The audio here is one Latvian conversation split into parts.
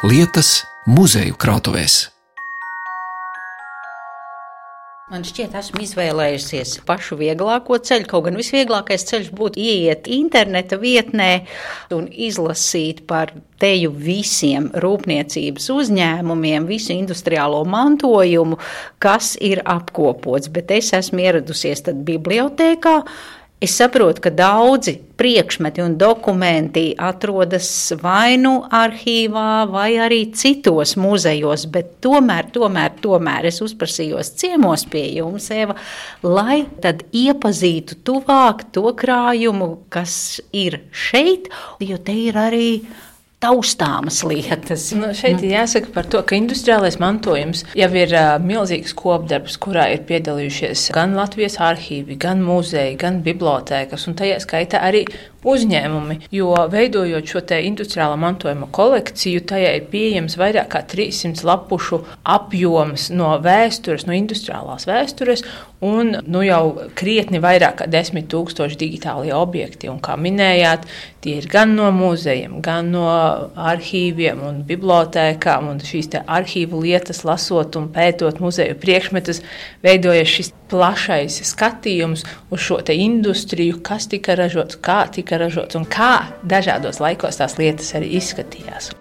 lietas muzeju krātuvēs. Man šķiet, esmu izvēlējusies pašu vieglāko ceļu. Kaut gan visvieglākais ceļš būtu ieiet interneta vietnē un izlasīt par teju visiem rūpniecības uzņēmumiem, visu industriālo mantojumu, kas ir apkopots. Bet es esmu ieradusies tad bibliotēkā, Es saprotu, ka daudzi priekšmeti un dokumenti atrodas vai nu arhīvā, vai arī citos muzejos, bet tomēr, tomēr, tomēr es uzprasījos ciemos pie jums, Eva, lai tad iepazītu tuvāk to krājumu, kas ir šeit, jo te ir arī taustāmas lietas. Nu, šeit ir jāsaka par to, ka industriālais mantojums jau ir uh, milzīgs kopdarbs, kurā ir piedalījušies gan Latvijas arhīvi, gan muzeji, gan bibliotēkas, un tajā skaitā arī uzņēmumi, jo veidojot šo industriālā mantojuma kolekciju, tajā ir pieejams vairāk kā 300 lapušu apjoms no vēstures, no industriālās vēstures, un nu, jau krietni vairāk kā 10 tūkstoši digitālie objekti. Un, kā minējāt, tie ir gan no muzejiem, gan no arhīviem un bibliotēkām, un šīs arhīvu lietas lasot un pētot muzeju priekšmetus, veidojas šis plašais skatījums uz šo industriju, kas tika ražots, kā tika ražots un kā dažādos laikos tās lietas arī izskatījās.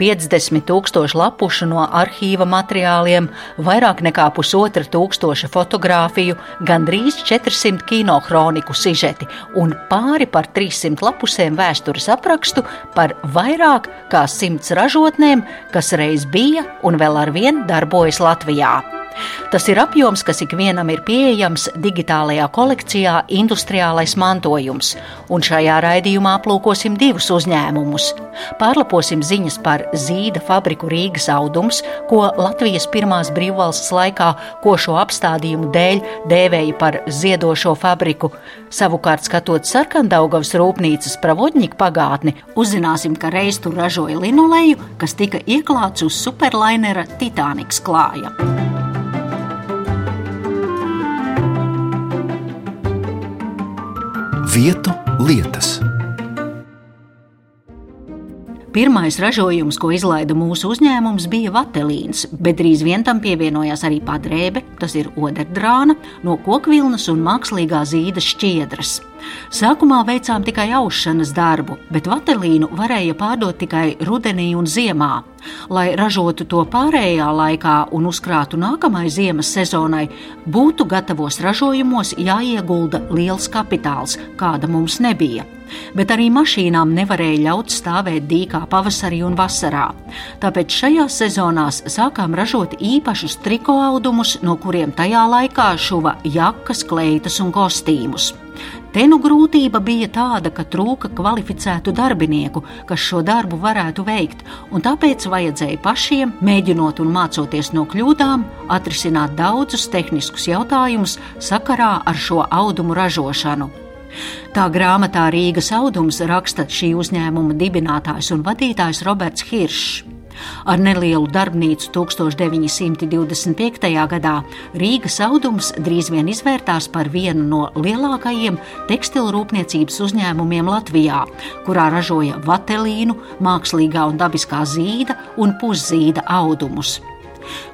50 tūkstoši lapušu no arhīva materiāliem, vairāk nekā pusotra tūkstoša fotografiju, gandrīz 400 kinohroniku sižeti un pāri par 300 lapusēm vēstures aprakstu par vairāk kā simts ražotnēm, kas reiz bija un vēl ar vien darbojas Latvijā. Tas ir apjoms, kas ikvienam ir pieejams digitālajā kolekcijā Industriālais mantojums, un šajā raidījumā aplūkosim divus uzņēmumus. Pārlaposim ziņas par zīda fabriku Rīgas audums, ko Latvijas pirmās brīvvalsts laikā košo apstādījumu dēļ dēvēja par ziedošo fabriku. Savukārt, skatot sarkandaugavas rūpnīcas pravodņiku pagātni, uzzināsim, ka reiz tur ražoja linoleju, kas tika ieklāts uz superlainera Titaniks klāja. Vietu lietas. Pirmais ražojums, ko izlaida mūsu uzņēmums, bija vatelīns, bet drīz vien tam pievienojās arī padrēbe, tas ir oderdrāna, no kokvilnas un mākslīgā zīda šķiedras. Sākumā veicām tikai aušanas darbu, bet vatelīnu varēja pārdot tikai rudenī un ziemā. Lai ražotu to pārējā laikā un uzkrātu nākamai ziemas sezonai, būtu gatavos ražojumos jāiegulda liels kapitāls, kāda mums nebija. Bet arī mašīnām nevarēja ļaut stāvēt dīkā pavasarī un vasarā. Tāpēc šajās sezonās sākām ražot īpašus triko audumus, no kuriem tajā laikā šuva jakas, kleitas un kostīmus. Te nu grūtība bija tāda, ka trūka kvalificētu darbinieku, kas šo darbu varētu veikt, un tāpēc vajadzēja pašiem, mēģinot un mācoties no kļūdām, atrisināt daudzus tehniskus jautājumus sakarā ar šo audumu ražošanu. Tā grāmatā Rīgas audums raksta šī uzņēmuma dibinātājs un vadītājs Roberts Hiršs. Ar nelielu darbnīcu 1925. gadā Rīgas audums drīz vien izvērtās par vienu no lielākajiem tekstilu rūpniecības uzņēmumiem Latvijā, kurā ražoja vatelīnu, mākslīgā un dabiskā zīda un puszīda audumus.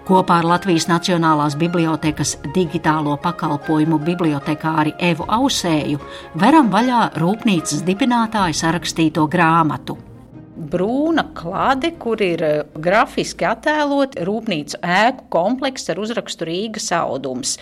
Kopā ar Latvijas Nacionālās bibliotekas digitālo pakalpojumu bibliotekāri Evu Ausēju veram vaļā rūpnīcas dibinātāja sarakstīto grāmatu brūna klāde, kur ir eh, grafiski attēlot rūpnīcu ēku komplekss ar uzrakstu Rīgas audums.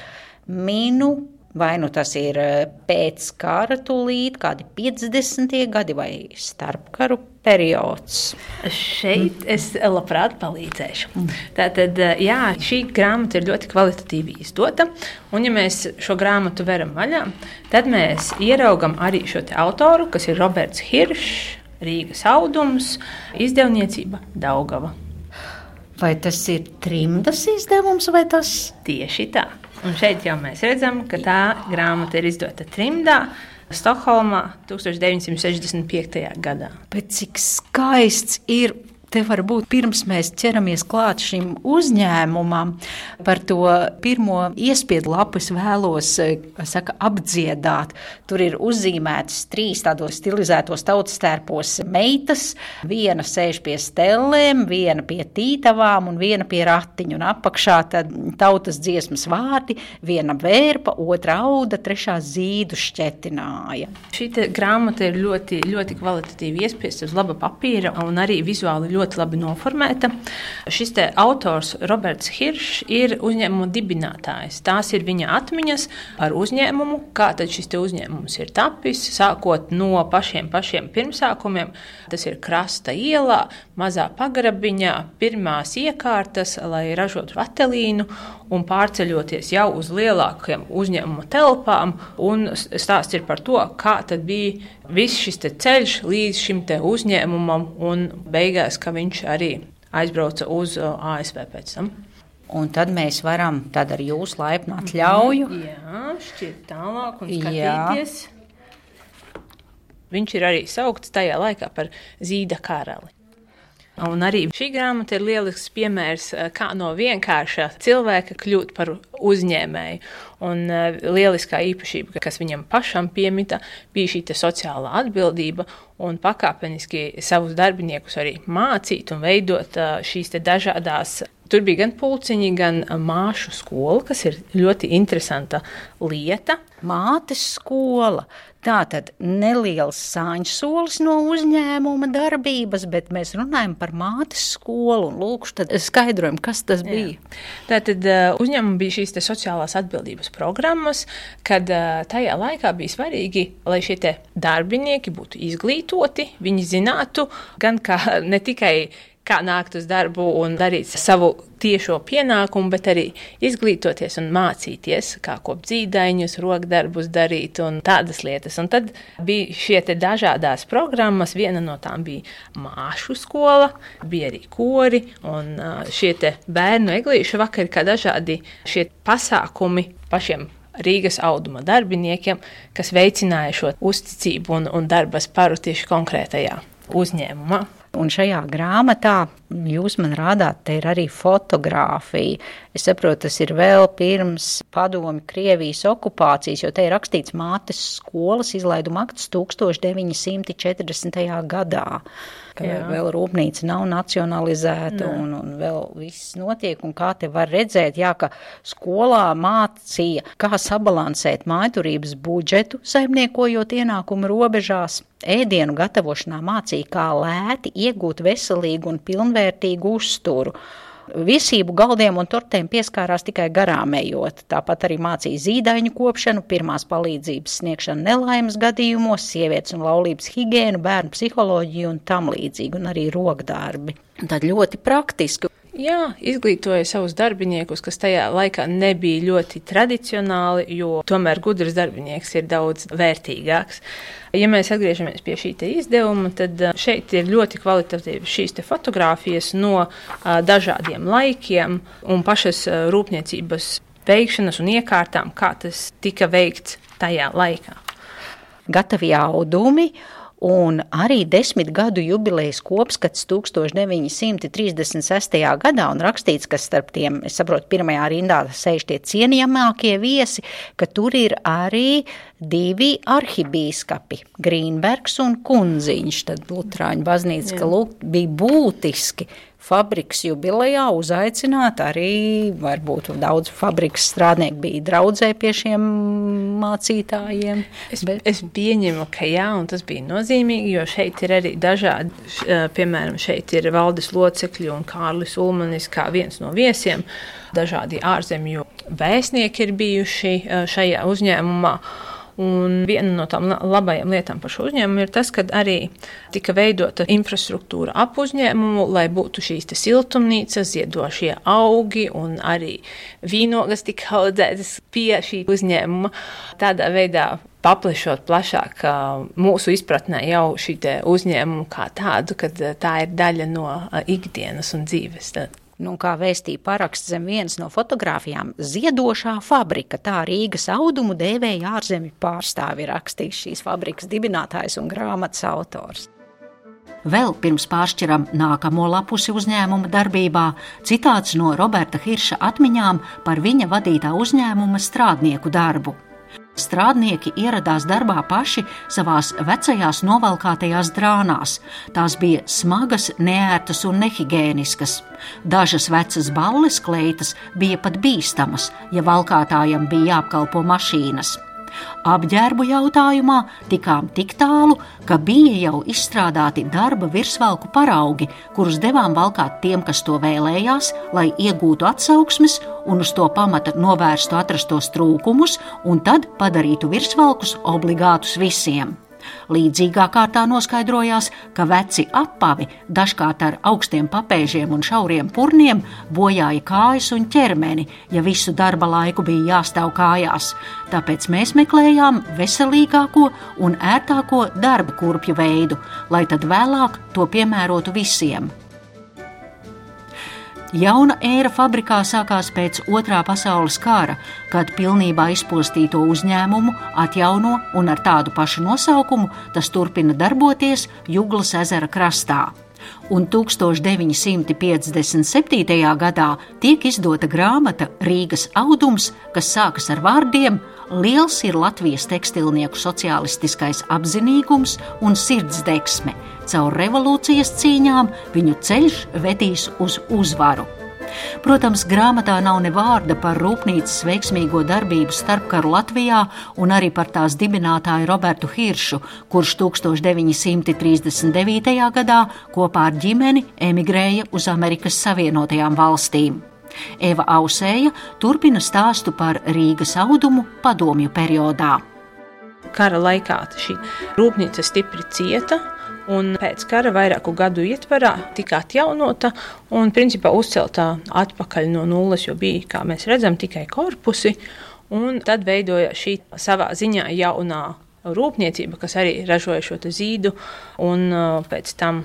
Minu Vai nu tas ir eh, pēc kara tūlīt, kādi 50. gadi vai starpkaru periods? Šeit es labprāt palīdzēšu. Mm. Tātad, eh, jā, šī grāmata ir ļoti kvalitatīvi izdota. Un, ja mēs šo grāmatu veram vaļā, tad mēs ieraugam arī šo autoru, kas ir Roberts Hiršs. Rīgas audums, izdevniecība Daugava. Vai tas ir trimdas izdevums vai tas? Tieši tā. Un šeit jau mēs redzam, ka tā grāmata ir izdota trimdā. Stokholmā 1965. gadā. Bet cik skaists ir te varbūt pirms mēs ķeramies klāt šim uzņēmumam, par to pirmo iespiedu lapu es vēlos saka, apdziedāt. Tur ir uzzīmētas trīs tādos stilizētos tautas tērpos meitas. Viena sēž pie stellēm, viena pie tītavām un viena pie ratiņu. Un apakšā tad tautas dziesmas vārdi, viena vērpa, otra auda, trešā zīdu šķetināja. Šī grāmata ir ļoti, ļoti kvalitatīvi iespiesta uz laba papīra un arī vizuāli ļoti ļoti labi noformēta. Šis autors Roberts Hiršs ir uzņēmuma dibinātājs. Tās ir viņa atmiņas par uzņēmumu, kā šis uzņēmums ir tapis, sākot no pašiem, pašiem pirmsākumiem. Tas ir krasta ielā, mazā pagrabiņā, pirmās iekārtas, lai ražotu vatelīnu un pārceļoties jau uz lielākiem uzņēmuma telpām. Stāsts ir par to, kā bija viss šis ceļš līdz šim uzņēmumam, un beigās, ka viņš arī aizbrauca uz uh, ASV pēc tam. Un tad mēs varam ar jūsu laipnu atļauju. Mm, jā, šķiet tālāk un skatīties. Jā. Viņš ir arī saukts tajā laikā par zīda karali. Un arī šī grāmata ir lielisks piemērs, eh, kā no vienkārša cilvēka kļūt par uzņēmēju. Un uh, lieliskā īpašība, kas viņam pašam piemita, bija šī sociālā atbildība un pakāpeniski savus darbiniekus arī mācīt un veidot uh, šīs dažādas. Tur bija gan pulciņi, gan māšu skola, kas ir ļoti interesanta lieta. Mātes skola. Tā tad neliels sāņu solis no uzņēmuma darbības, bet mēs runājam par mātes skolu un lūkšu tad skaidrojumu, kas tas Jā. bija. Tātad uzņēmumam bija šīs sociālās atbildības programmas, kad tajā laikā bija svarīgi, lai šie darbinieki būtu izglītoti, viņi zinātu gan kā ne tikai kā nākt uz darbu un darīt savu tiešo pienākumu, bet arī izglītoties un mācīties, kā kopt zīdaiņus, rokdarbus darīt un tādas lietas. Un tad bija šie dažādās programmas, viena no tām bija māšu skola, bija arī kori un šie bērnu eglīšu vakari, kā dažādi šie pasākumi pašiem Rīgas auduma darbiniekiem, kas veicināja šo uzticību un, un darbas paru tieši konkrētajā uzņēmumā. Un šajā grāmatā jūs man rādāt, te ir arī fotografija. Es saprotu, tas ir vēl pirms padomi Krievijas okupācijas, jo te ir rakstīts mātes skolas izlaiduma akts 1940. gadā. Vēl rūpnīca nav nacionalizēta un, un vēl viss notiek. Un kā te var redzēt, jā, ka skolā mācīja, kā sabalansēt mājturības budžetu, saimniekojot ienākumu robežās ēdienu gatavošanā mācīja, kā lēti iegūt veselīgu un pilnvērtīgu uzturu. Viesību galdiem un tortēm pieskārās tikai garām ejot. Tāpat arī mācīja zīdaiņu kopšanu, pirmās palīdzības sniegšanu nelaimes gadījumos, sievietes un laulības higiēnu, bērnu psiholoģiju un tam līdzīgi, un arī rokdarbi. Tad ļoti praktiski. Jā, izglītoja savus darbiniekus, kas tajā laikā nebija ļoti tradicionāli, jo tomēr gudrs darbinieks ir daudz vērtīgāks. Ja mēs atgriežamies pie šī izdevuma, tad šeit ir ļoti kvalitatīvas šīs fotogrāfijas no dažādiem laikiem un pašas rūpniecības veikšanas un iekārtām, kā tas tika veikts tajā laikā. Gatavi audumi un arī desmit gadu jubilejas kopskats 1936. gadā, un rakstīts, ka starp tiem, es saprotu, pirmajā rindā sēž tie cienījamākie viesi, ka tur ir arī divi arhibīskapi, Grīnbergs un Kunziņš, tad Lutrāņu baznīca, ka lūk, bija būtiski fabriks jubilejā uzaicināt arī, varbūt daudz fabrikas strādnieku bija draudzē pie šiem mācītājiem. Es, bet... es pieņemu, ka jā, un tas bija nozīmīgi, jo šeit ir arī dažādi, piemēram, šeit ir valdes locekļi un Kārlis Ulmanis kā viens no viesiem, dažādi ārzemju vēstnieki ir bijuši šajā uzņēmumā. Un viena no tām labajām lietām par šo uzņēmumu ir tas, ka arī tika veidota infrastruktūra ap uzņēmumu, lai būtu šīs siltumnīcas, ziedošie augi un arī vīnogas tika audzētas pie šī uzņēmuma. Tādā veidā paplašot plašāk mūsu izpratnē jau šī uzņēmuma kā tādu, kad tā ir daļa no ikdienas un dzīves. Nu, kā vēstīja paraksts zem vienas no fotografijām, ziedošā fabrika. Tā Rīgas audumu dēvēja ārzemju pārstāvi rakstījis šīs fabrikas dibinātājs un grāmatas autors. Vēl pirms pāršķiram nākamo lapusi uzņēmuma darbībā, citāts no Roberta Hirša atmiņām par viņa vadītā uzņēmuma strādnieku darbu. Strādnieki ieradās darbā paši savās vecajās novalkātajās drānās. Tās bija smagas, neērtas un nehigiēniskas. Dažas vecas balles kleitas bija pat bīstamas, ja valkātājam bija jāapkalpo mašīnas. Apģērbu jautājumā tikām tik tālu, ka bija jau izstrādāti darba virsvalku paraugi, kurus devām valkāt tiem, kas to vēlējās, lai iegūtu atsauksmes un uz to pamata novērstu atrastos trūkumus, un tad padarītu virsvalkus obligātus visiem. Līdzīgā kārtā noskaidrojās, ka veci apavi, dažkārt ar augstiem papēžiem un šauriem purniem, bojāja kājas un ķermeni, ja visu darba laiku bija jāstāv kājās. Tāpēc mēs meklējām veselīgāko un ērtāko darba kurpju veidu, lai tad vēlāk to piemērotu visiem. Jauna ēra fabrikā sākās pēc otrā pasaules kara, kad pilnībā izpostīto uzņēmumu atjauno un ar tādu pašu nosaukumu tas turpina darboties Juglas ezera krastā. Un 1957. gadā tiek izdota grāmata Rīgas audums, kas sākas ar vārdiem Liels ir Latvijas tekstilnieku sociālistiskais apzinīgums un sirdsdeksme. Caur revolūcijas cīņām viņu ceļš vedīs uz uzvaru. Protams, grāmatā nav ne vārda par rūpnīcas veiksmīgo darbību starpkaru Latvijā un arī par tās dibinātāju Robertu Hiršu, kurš 1939. gadā kopā ar ģimeni emigrēja uz Amerikas Savienotajām valstīm. Eva Ausēja turpina stāstu par Rīgas audumu padomju periodā. Kara laikā šī rūpnīca stipri cieta, un pēc kara vairāku gadu ietvarā tika atjaunota un principā uzceltā atpakaļ no nulles, jo bija, kā mēs redzam, tikai korpusi. Un tad veidoja šī savā ziņā jaunā rūpniecība, kas arī ražoja šo zīdu, un uh, pēc tam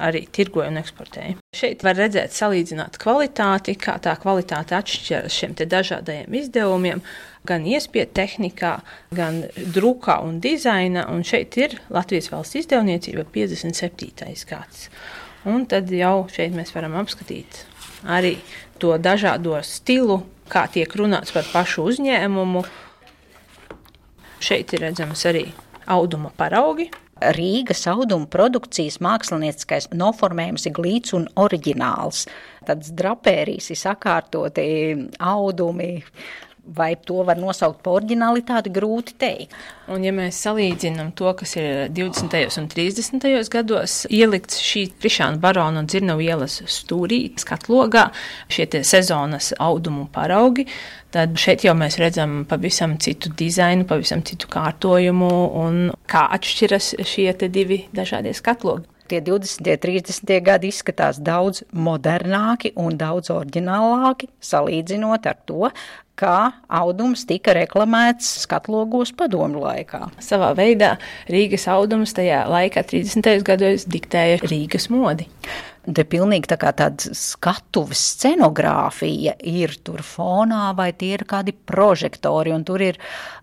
arī tirgoja un eksportēja. Šeit var redzēt, salīdzināt kvalitāti, kā tā kvalitāte atšķiras šiem dažādajiem izdevumiem, gan iespiedu tehnikā, gan drukā un dizainā. Un šeit ir Latvijas valsts izdevniecība 57. gads. Un tad jau šeit mēs varam apskatīt arī to dažādo stilu, kā tiek runāts par pašu uzņēmumu. Šeit ir redzams arī auduma paraugi, Rīgas auduma produkcijas mākslinieckais noformējums ir glīts un oriģināls. Tad drapērijas ir sakārtoti audumi, Vai to var nosaukt par originalitāti, grūti teikt. Un, ja mēs salīdzinām to, kas ir 20. un 30. gados ielikts šī Krišāna barona un dzirnavu ielas stūrī, skatlogā, šie sezonas audumu paraugi, tad šeit jau mēs redzam pavisam citu dizainu, pavisam citu kārtojumu un kā atšķiras šie divi dažādie skatlogi tie 20. un 30. gadi izskatās daudz modernāki un daudz oriģinālāki, salīdzinot ar to, kā audums tika reklamēts skatlogos padomu laikā. Savā veidā Rīgas audums tajā laikā, 30. gados, diktēja Rīgas modi. Te pilnīgi tā kā tāda skatuves scenogrāfija ir tur fonā, vai tie ir kādi prožektori, un tur ir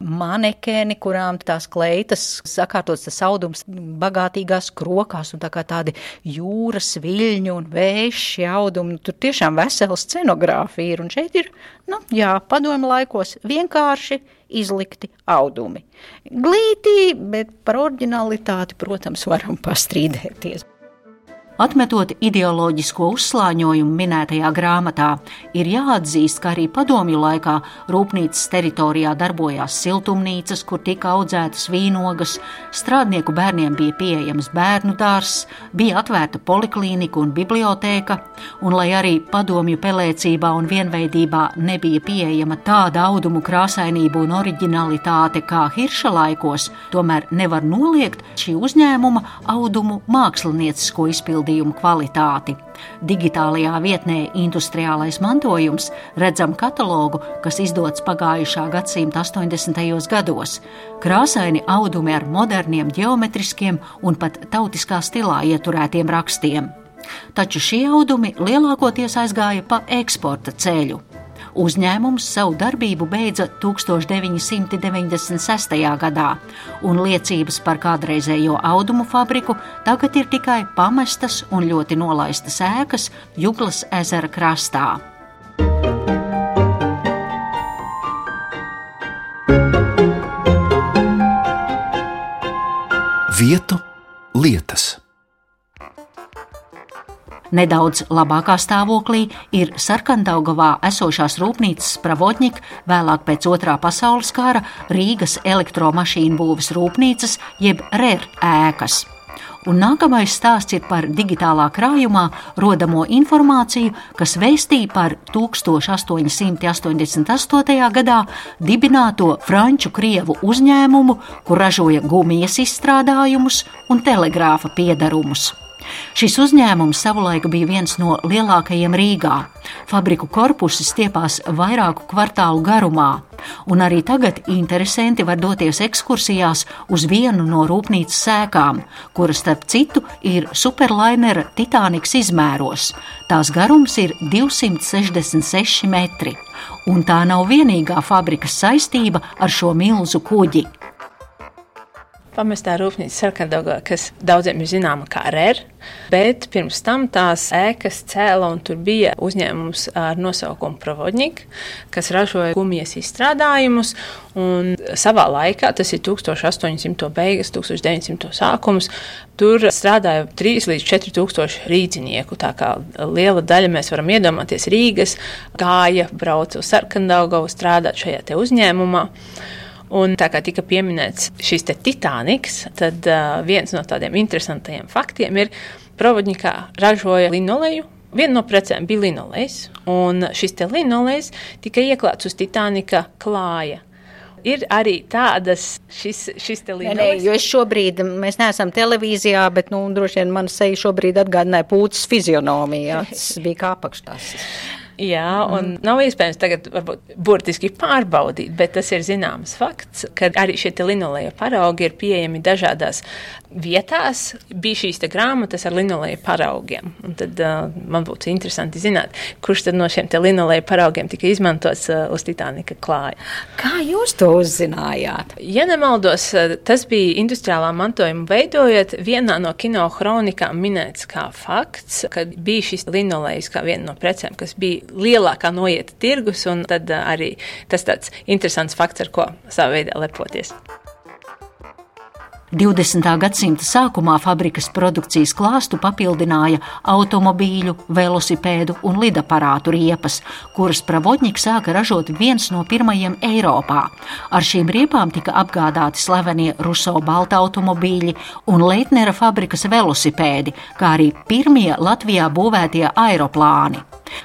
manekēni, kurām tās kleitas sakārtots tas audums bagātīgās krokās, un tā kā tādi jūras viļņi un vēši audumi. Tur tiešām vesela scenogrāfija ir, un šeit ir, nu, jā, padomu laikos vienkārši izlikti audumi. Glītī, bet par originalitāti, protams, varam pastrīdēties. Atmetot ideoloģisko uzslāņojumu minētajā grāmatā, ir jāatzīst, ka arī padomju laikā rūpnīcas teritorijā darbojās siltumnīcas, kur tika audzētas vīnogas, strādnieku bērniem bija pieejams bērnu dārzs, bija atvērta poliklīnika un bibliotēka, un lai arī padomju pelēcībā un vienveidībā nebija pieejama tāda audumu krāsainība un oriģinalitāte kā Hirša laikos, tomēr nevar noliegt šī uzņēmuma audumu māksliniecisko izpildu izpildījumu kvalitāti. Digitālajā vietnē Industriālais mantojums redzam katalogu, kas izdots pagājušā gadsimta 80. gados. Krāsaini audumi ar moderniem geometriskiem un pat tautiskā stilā ieturētiem rakstiem. Taču šie audumi lielākoties aizgāja pa eksporta ceļu Uzņēmums savu darbību beidza 1996. gadā, un liecības par kādreizējo audumu fabriku tagad ir tikai pamestas un ļoti nolaistas ēkas Juglas ezera krastā. Vietu lietas. Nedaudz labākā stāvoklī ir Sarkandaugavā esošās rūpnīcas Pravodņika, vēlāk pēc otrā pasaules kara Rīgas elektromašīnu būves rūpnīcas jeb RER ēkas. Un nākamais stāsts ir par digitālā krājumā rodamo informāciju, kas vēstīja par 1888. gadā dibināto franču krievu uzņēmumu, kur ražoja gumijas izstrādājumus un telegrāfa piedarumus. Šis uzņēmums savulaik bija viens no lielākajiem Rīgā. Fabriku korpusi stiepās vairāku kvartālu garumā, un arī tagad interesanti var doties ekskursijās uz vienu no rūpnīcas sēkām, kura starp citu ir superlainera Titaniks izmēros. Tās garums ir 266 metri, un tā nav vienīgā fabrikas saistība ar šo milzu kuģi. Pamestā rūpnīca Sarkandogā, kas daudziem ir zināma kā RER, bet pirms tam tās ēkas cēla un tur bija uzņēmums ar nosaukumu Provodņik, kas ražoja gumijas izstrādājumus. Un savā laikā, tas ir 1800. beigas, 1900. sākums, tur strādāja 3 līdz 4 tūkstoši rīdzinieku. Tā kā liela daļa mēs varam iedomāties Rīgas, gāja, brauca uz Sarkandaugavu strādāt šajā uzņēmumā. Un tā kā tika pieminēts šis Titaniks, tad uh, viens no tādiem interesantiem faktiem ir, ka Provodņikā ražoja linoleju. Viena no precēm bija linolejs, un šis linolejs tika ieklāts uz Titanika klāja ir arī tādas šis, šis te līmenis. Nē, jo es šobrīd, mēs neesam televīzijā, bet, nu, droši vien man seja šobrīd atgādināja pūtas fizionomiju, jā, tas bija kā apakštās. Jā, un mm. nav iespējams tagad varbūt burtiski pārbaudīt, bet tas ir zināms fakts, ka arī šie linoleja paraugi ir pieejami dažādās vietās. Bija šīs grāmatas ar linoleja paraugiem, un tad uh, man būtu interesanti zināt, kurš tad no šiem linoleja paraugiem tika izmantots uh, uz Titanika klāja. Kā jūs to uzzinājāt? Ja nemaldos, uh, tas bija industriālā mantojuma veidojot vienā no kino kronikām minēts kā fakts, ka bija šis linolejs kā viena no precēm, kas bija lielākā noieta tirgus, un tad uh, arī tas tāds interesants fakts, ar ko savā veidā lepoties. 20. gadsimta sākumā fabrikas produkcijas klāstu papildināja automobīļu, velosipēdu un lidaparātu riepas, kuras Pravodņika sāka ražot viens no pirmajiem Eiropā. Ar šīm riepām tika apgādāti slavenie Ruso balta automobīļi un Leitnera fabrikas velosipēdi, kā arī pirmie Latvijā būvētie aeroplāni.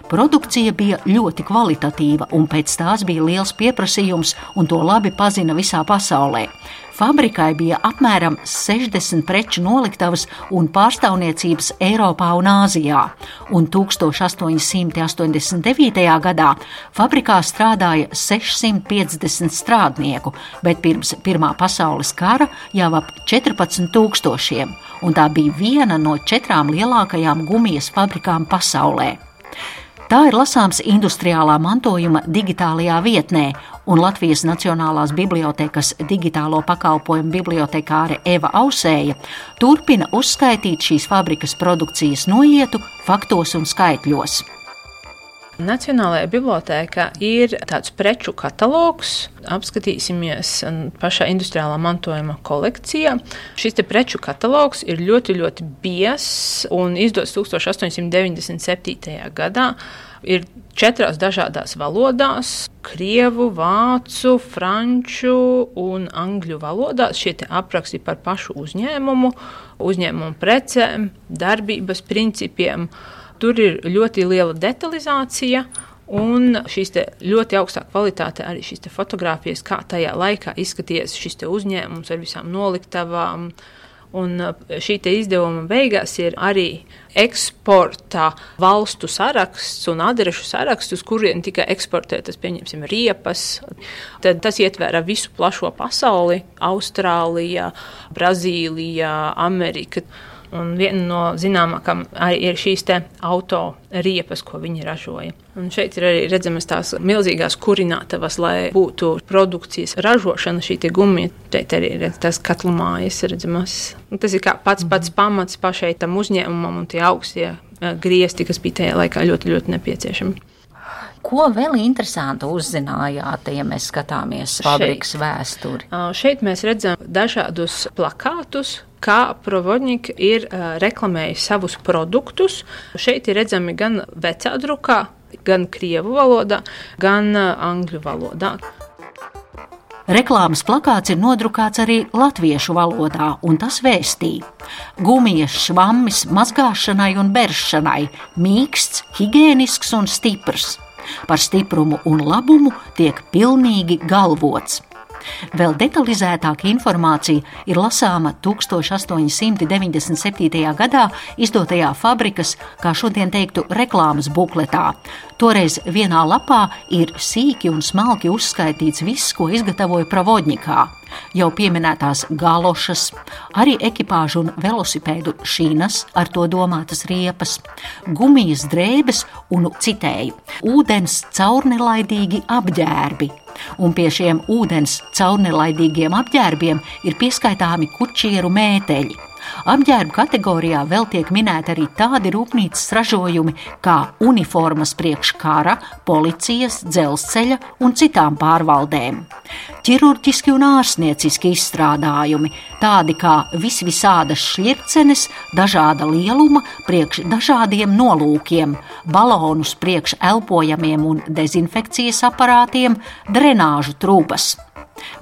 Produkcija bija ļoti kvalitatīva, un pēc tās bija liels pieprasījums, un to labi pazina visā pasaulē. Fabrikai bija apmēram 60 preču noliktavas un pārstāvniecības Eiropā un Āzijā, un 1889. gadā fabrikā strādāja 650 strādnieku, bet pirms Pirmā pasaules kara jau ap 14 tūkstošiem, un tā bija viena no četrām lielākajām gumijas fabrikām pasaulē. Tā ir lasāms industriālā mantojuma digitālajā vietnē, un Latvijas Nacionālās bibliotekas digitālo pakalpojumu bibliotekāre Eva Ausēja turpina uzskaitīt šīs fabrikas produkcijas noietu faktos un skaitļos. Nacionālajā bibliotēkā ir tāds preču katalogs. Apskatīsimies pašā industriālā mantojuma kolekcijā. Šis preču katalogs ir ļoti, ļoti biezs un izdots 1897. gadā. Ir četrās dažādās valodās - krievu, vācu, franču un angļu valodās. Šie apraksti par pašu uzņēmumu, uzņēmumu precēm, darbības principiem. Tur ir ļoti liela detalizācija. Un šīs ļoti augstā kvalitāte arī šīs fotogrāfijas, kā tajā laikā izskaties šis uzņēmums ar visām noliktavām, Un uh, šī izdevuma beigās ir arī eksporta valstu saraksts un adrešu saraksts, uz kuriem tika eksportētas, pieņemsim, riepas. Tad tas ietvēra visu plašo pasauli - Austrālija, Brazīlija, Amerika. Un viena no zināmākām ir šīs auto riepas, ko viņi ražoja. Un šeit ir arī redzamas tās milzīgās kurinātavas, lai būtu produkcijas ražošana, šī gumija. Šeit arī ir tas katlu mājas redzamas. Un tas ir pats pats pamats pašai tam uzņēmumam un tie augstie eh, griezti, kas bija tajā laikā ļoti, ļoti nepieciešami. Ko vēl interesanti uzzinājāt, ja mēs skatāmies fabrikas vēsturi? Šeit mēs redzam dažādus plakātus, kā Provodņika ir uh, reklamējis savus produktus. Šeit ir redzami gan vecā drukā, gan krievu valodā, gan uh, angļu valodā. Reklāmas plakāts ir nodrukāts arī latviešu valodā, un tas vēstīja: Gumijas švammis mazgāšanai un beršanai, mīksts, higiēnisks un stiprs. Par stiprumu un labumu tiek pilnīgi galvots. Vēl detalizētāka informācija ir lasāma 1897. gadā izdotajā fabrikas, kā šodien teiktu, reklāmas bukletā. Toreiz vienā lapā ir sīki un smalki uzskaitīts viss, ko izgatavoja Pravodņikā. Jau pieminētās galošas, arī ekipāžu un velosipēdu šīnas, ar to domātas riepas, gumijas drēbes un, citēju, ūdens caurnelaidīgi apģērbi, un pie šiem ūdens caurnelaidīgiem apģērbiem ir pieskaitāmi kučieru mēteļi. Apģērbu kategorijā vēl tiek minēti arī tādi rūpnīcas ražojumi kā uniformas priekš kara, policijas, dzelzceļa un citām pārvaldēm. Ķirurģiski un ārstnieciski izstrādājumi, tādi kā visvisādas šķircenes, dažāda lieluma, priekš dažādiem nolūkiem, balonus priekš elpojamiem un dezinfekcijas aparātiem, drenāžu trūpas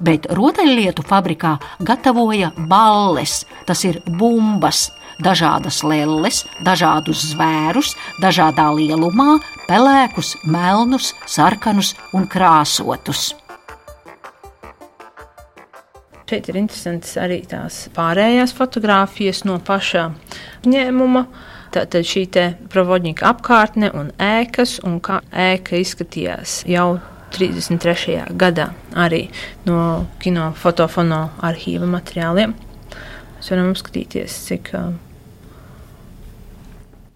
bet rotaļlietu fabrikā gatavoja balles, tas ir bumbas, dažādas lelles, dažādus zvērus, dažādā lielumā, pelēkus, melnus, sarkanus un krāsotus. Šeit ir interesants arī tās pārējās fotogrāfijas no paša ņēmuma. Tātad šī provodņika apkārtne un ēkas, un kā ēka izskatījās jau 33. gadā arī no kino fotofono arhīva materiāliem. Mēs varam apskatīties, cik uh,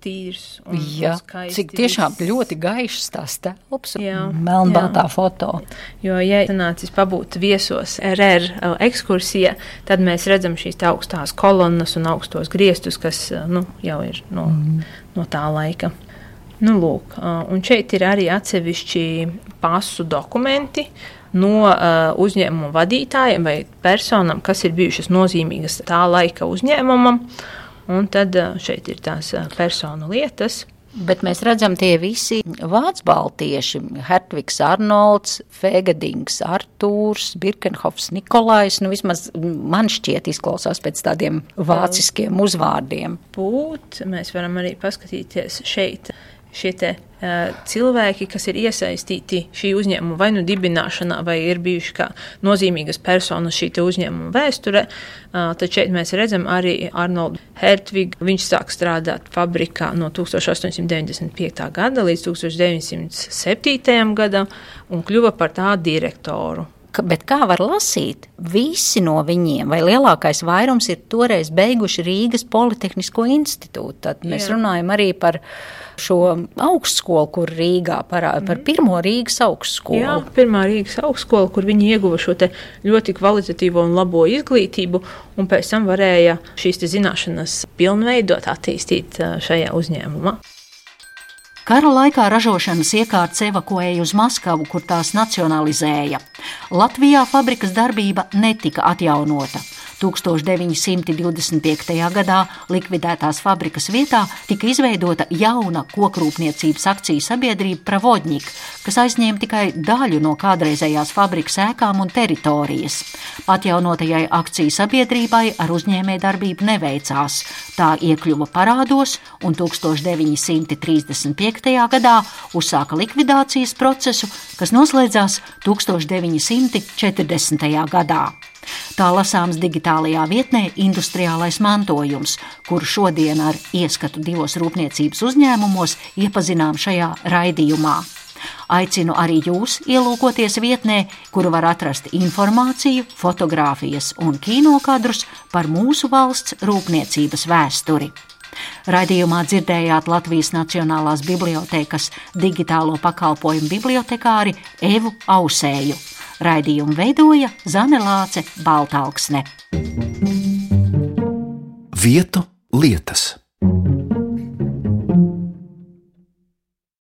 tīrs un Jā, skaists. Cik tiešām ļoti gaišs tās telpas un melnbaltā foto. Jo, ja sanācis pabūt viesos RR uh, ekskursija, tad mēs redzam šīs augstās kolonnas un augstos griestus, kas uh, nu, jau ir no, mm. no tā laika. Nu, lūk, un šeit ir arī atsevišķi pasu dokumenti no uh, uzņēmuma vadītājiem vai personām, kas ir bijušas nozīmīgas tā laika uzņēmumam. Un tad uh, šeit ir tās uh, personu lietas. Bet mēs redzam, tie visi vācu baltieši - Hertvigs Arnolds, Fēgadings Artūrs, Birkenhofs Nikolais. Nu, vismaz man šķiet izklausās pēc tādiem vāciskiem uzvārdiem. Būt, mēs varam arī paskatīties šeit šie te, uh, cilvēki, kas ir iesaistīti šī uzņēmuma vai nu dibināšanā, vai ir bijuši kā nozīmīgas personas šī uzņēmuma vēsturē, uh, tad šeit mēs redzam arī Arnoldu Hertvigu. Viņš sāk strādāt fabrikā no 1895. gada līdz 1907. gadam un kļuva par tā direktoru. Bet kā var lasīt, visi no viņiem, vai lielākais vairums, ir toreiz beiguši Rīgas Politehnisko institūtu. Tad mēs Jā. runājam arī par šo augstskolu, kur Rīgā parāda par mhm. pirmo Rīgas augstskolu. Jā, pirmā Rīgas augstskola, kur viņi ieguva šo ļoti kvalitatīvo un labo izglītību, un pēc tam varēja šīs zināšanas pilnveidot, attīstīt šajā uzņēmumā. Kara laikā ražošanas iekārtas evakuēja uz Maskavu, kur tās nacionalizēja. Latvijā fabrikas darbība netika atjaunota. 1925. gadā likvidētās fabrikas vietā tika izveidota jauna kokrūpniecības akciju sabiedrība Pravodņik, kas aizņēma tikai daļu no kādreizējās fabrikas ēkām un teritorijas. Atjaunotajai akciju sabiedrībai ar uzņēmē darbību neveicās. Tā iekļuva parādos un 1935. gadā uzsāka likvidācijas procesu, kas noslēdzās 1940. gadā. Tā lasāms digitālajā vietnē Industriālais mantojums, kuru šodien ar ieskatu divos rūpniecības uzņēmumos iepazinām šajā raidījumā. Aicinu arī jūs ielūkoties vietnē, kuru var atrast informāciju, fotografijas un kinokadrus par mūsu valsts rūpniecības vēsturi. Raidījumā dzirdējāt Latvijas Nacionālās bibliotekas digitālo pakalpojumu bibliotekāri Evu Ausēju. Raidījumu veidoja Zane Lāce Baltāksne. Vietu lietas.